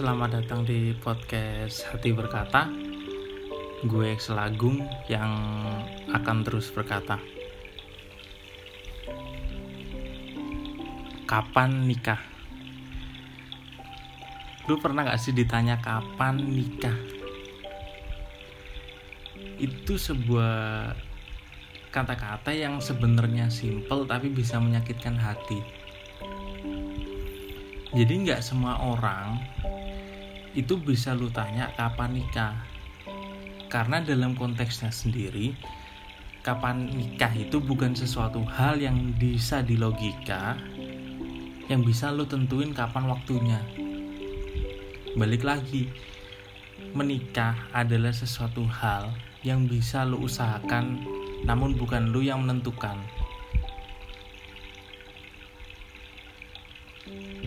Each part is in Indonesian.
selamat datang di podcast Hati Berkata. Gue Selagung yang akan terus berkata. Kapan nikah? Lu pernah gak sih ditanya kapan nikah? Itu sebuah kata-kata yang sebenarnya simple tapi bisa menyakitkan hati. Jadi nggak semua orang itu bisa lu tanya kapan nikah. Karena dalam konteksnya sendiri kapan nikah itu bukan sesuatu hal yang bisa dilogika yang bisa lu tentuin kapan waktunya. Balik lagi menikah adalah sesuatu hal yang bisa lu usahakan namun bukan lu yang menentukan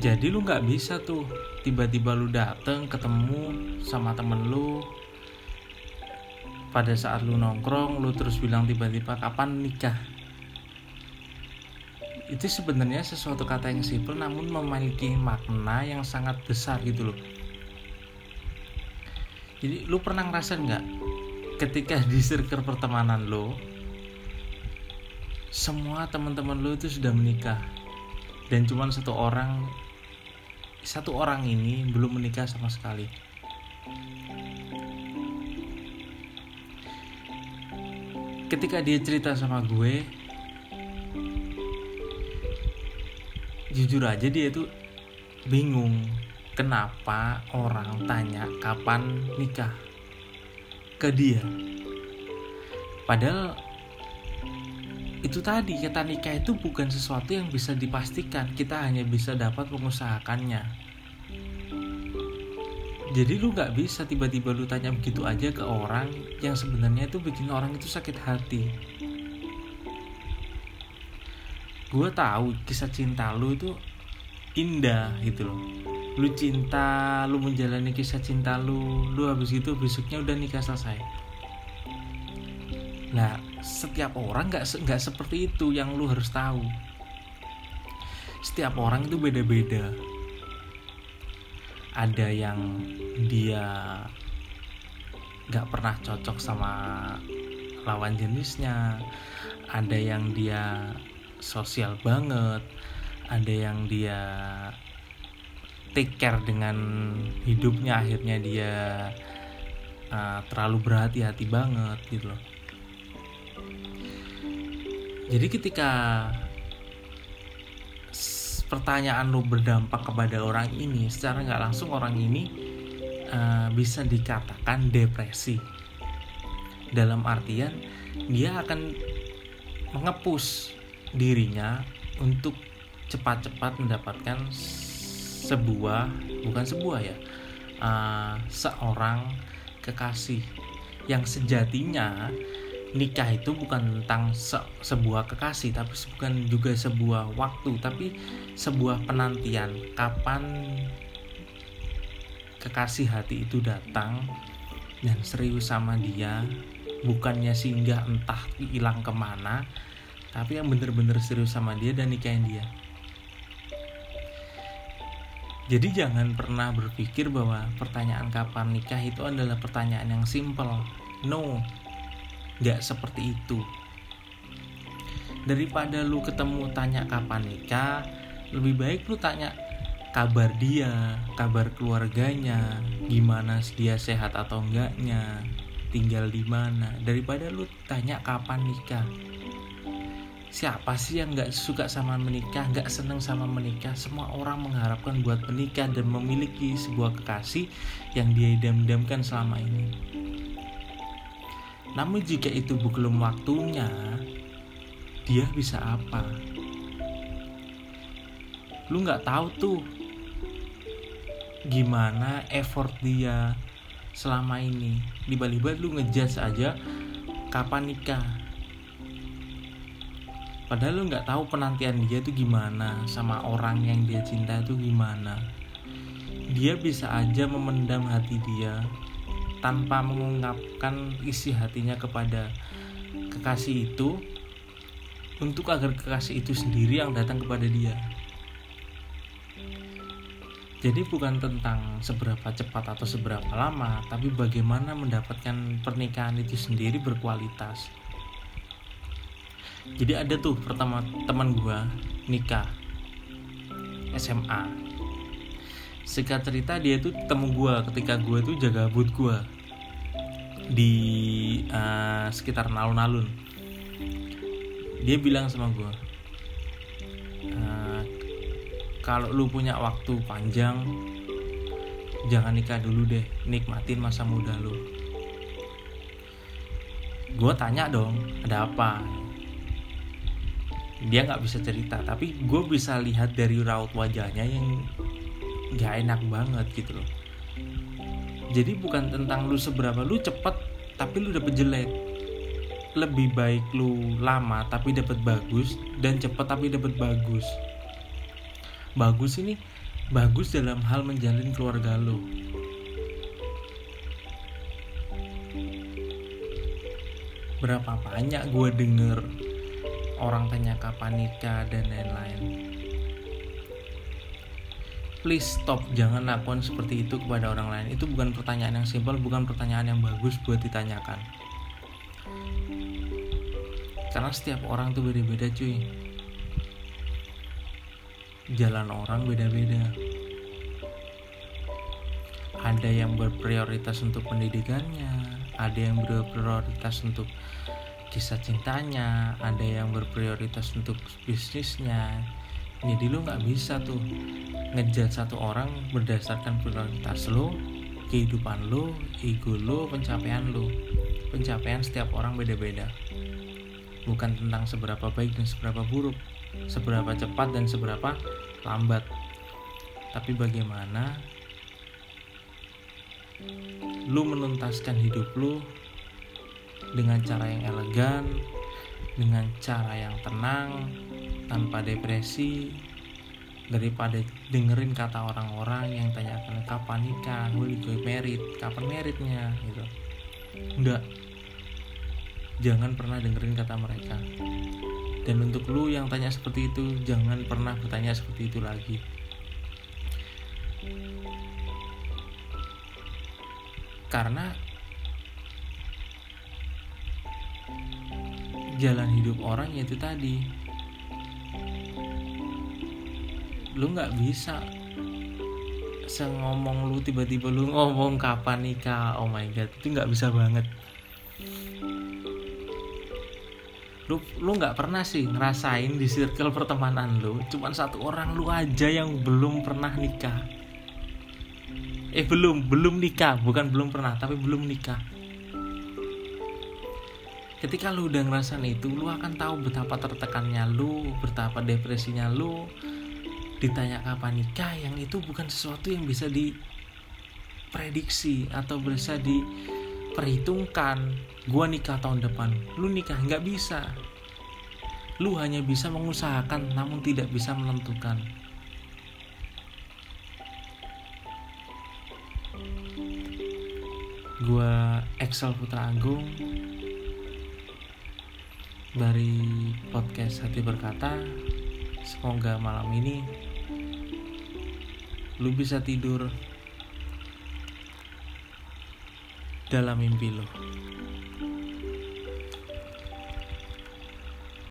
jadi lu nggak bisa tuh. Tiba-tiba lu dateng ketemu sama temen lu. Pada saat lu nongkrong lu terus bilang tiba-tiba kapan nikah? Itu sebenarnya sesuatu kata yang simpel namun memiliki makna yang sangat besar gitu loh. Jadi lu pernah ngerasa nggak ketika di circle pertemanan lo semua teman-teman lo itu sudah menikah dan cuma satu orang satu orang ini belum menikah sama sekali. Ketika dia cerita sama gue, jujur aja dia itu bingung kenapa orang tanya kapan nikah ke dia. Padahal itu tadi kata nikah itu bukan sesuatu yang bisa dipastikan. Kita hanya bisa dapat mengusahakannya. Jadi lu nggak bisa tiba-tiba lu tanya begitu aja ke orang yang sebenarnya itu bikin orang itu sakit hati. Gue tahu kisah cinta lu itu indah gitu loh. Lu cinta lu menjalani kisah cinta lu lu habis itu besoknya udah nikah selesai. Nah, setiap orang nggak nggak seperti itu yang lu harus tahu. Setiap orang itu beda-beda. Ada yang dia nggak pernah cocok sama lawan jenisnya. Ada yang dia sosial banget. Ada yang dia take care dengan hidupnya akhirnya dia uh, terlalu berhati-hati banget gitu loh jadi ketika pertanyaan lo berdampak kepada orang ini secara nggak langsung orang ini uh, bisa dikatakan depresi. Dalam artian dia akan mengepus dirinya untuk cepat-cepat mendapatkan sebuah bukan sebuah ya uh, seorang kekasih yang sejatinya nikah itu bukan tentang se sebuah kekasih tapi bukan juga sebuah waktu tapi sebuah penantian. Kapan kekasih hati itu datang dan serius sama dia bukannya singgah entah hilang ke mana tapi yang bener-bener serius sama dia dan nikahin dia. Jadi jangan pernah berpikir bahwa pertanyaan kapan nikah itu adalah pertanyaan yang simple. No nggak seperti itu. Daripada lu ketemu tanya kapan nikah lebih baik lu tanya kabar dia kabar keluarganya gimana dia sehat atau enggaknya tinggal di mana. Daripada lu tanya kapan nikah. Siapa sih yang nggak suka sama menikah nggak seneng sama menikah? Semua orang mengharapkan buat menikah dan memiliki sebuah kekasih yang dia idam-idamkan selama ini namun jika itu belum waktunya, dia bisa apa? Lu nggak tahu tuh gimana effort dia selama ini. Tiba-tiba lu ngejudge aja kapan nikah. Padahal lu nggak tahu penantian dia tuh gimana sama orang yang dia cinta itu gimana. Dia bisa aja memendam hati dia tanpa mengungkapkan isi hatinya kepada kekasih itu untuk agar kekasih itu sendiri yang datang kepada dia. jadi bukan tentang seberapa cepat atau seberapa lama, tapi bagaimana mendapatkan pernikahan itu sendiri berkualitas. Jadi ada tuh pertama teman gue nikah SMA. Singkat cerita dia tuh temu gue ketika gue tuh jaga but gue di uh, sekitar alun-alun. Dia bilang sama gue, kalau lu punya waktu panjang jangan nikah dulu deh nikmatin masa muda lu gue tanya dong ada apa dia nggak bisa cerita tapi gue bisa lihat dari raut wajahnya yang gak enak banget gitu loh. Jadi bukan tentang lu seberapa lu cepet tapi lu dapet jelek. Lebih baik lu lama tapi dapet bagus dan cepet tapi dapet bagus. Bagus ini bagus dalam hal menjalin keluarga lo berapa banyak gue denger orang tanya kapan nikah dan lain-lain please stop jangan lakukan seperti itu kepada orang lain itu bukan pertanyaan yang simpel bukan pertanyaan yang bagus buat ditanyakan karena setiap orang tuh beda-beda cuy jalan orang beda-beda. Ada yang berprioritas untuk pendidikannya, ada yang berprioritas untuk kisah cintanya, ada yang berprioritas untuk bisnisnya. Jadi lo nggak bisa tuh ngejat satu orang berdasarkan prioritas lo, kehidupan lo, ego lo, pencapaian lo. Pencapaian setiap orang beda-beda. Bukan tentang seberapa baik dan seberapa buruk, seberapa cepat dan seberapa lambat tapi bagaimana lu menuntaskan hidup lu dengan cara yang elegan dengan cara yang tenang tanpa depresi daripada dengerin kata orang-orang yang tanyakan kapan nikah, will gue merit, kapan meritnya gitu. Enggak. Jangan pernah dengerin kata mereka dan untuk lu yang tanya seperti itu jangan pernah bertanya seperti itu lagi karena jalan hidup orang yaitu tadi lu nggak bisa sengomong lu tiba-tiba lu ngomong kapan nikah? Oh my god itu nggak bisa banget. Lu lu nggak pernah sih ngerasain di circle pertemanan lu cuman satu orang lu aja yang belum pernah nikah. Eh belum belum nikah bukan belum pernah tapi belum nikah. Ketika lu udah ngerasain itu lu akan tahu betapa tertekannya lu betapa depresinya lu ditanya kapan nikah yang itu bukan sesuatu yang bisa diprediksi atau bisa di perhitungkan gua nikah tahun depan lu nikah nggak bisa. Lu hanya bisa mengusahakan namun tidak bisa menentukan. Gua Excel Putra Agung. Dari podcast Hati Berkata semoga malam ini lu bisa tidur dalam mimpi lo.